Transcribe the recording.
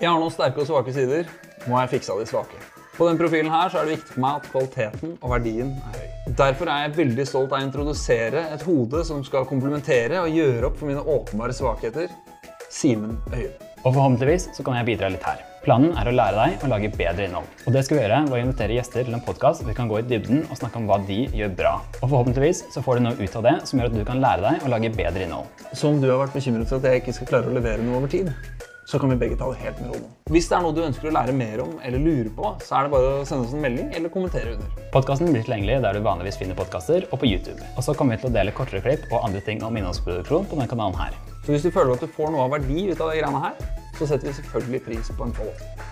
Jeg har noen sterke og svake sider. Må har jeg fiksa de svake. På denne profilen her så er det viktig for meg at kvaliteten og verdien er høy. Derfor er jeg veldig stolt av å introdusere et hode som skal komplementere og gjøre opp for mine åpenbare svakheter. Simen Øyen. Og forhåpentligvis så kan jeg bidra litt her. Planen er å lære deg å lage bedre innhold. Og det skal vi gjøre ved å invitere gjester til en podkast vi kan gå i dybden og snakke om hva de gjør bra. Og forhåpentligvis så får du noe ut av det som gjør at du kan lære deg å lage bedre innhold. Så om du har vært bekymret for at jeg ikke skal klare å levere noe over tid, så kan vi begge ta det helt med ro. Hvis det er noe du ønsker å lære mer om eller lurer på, så er det bare å sende oss en melding eller kommentere under. Podkasten blir tilgjengelig der du vanligvis finner podkaster, og på YouTube. Og så kommer vi til å dele kortere klipp og andre ting om innholdsproduksjon på denne kanalen her. Så hvis du føler at du får noe av verdi ut av de greiene her, så setter vi selvfølgelig pris på en follow.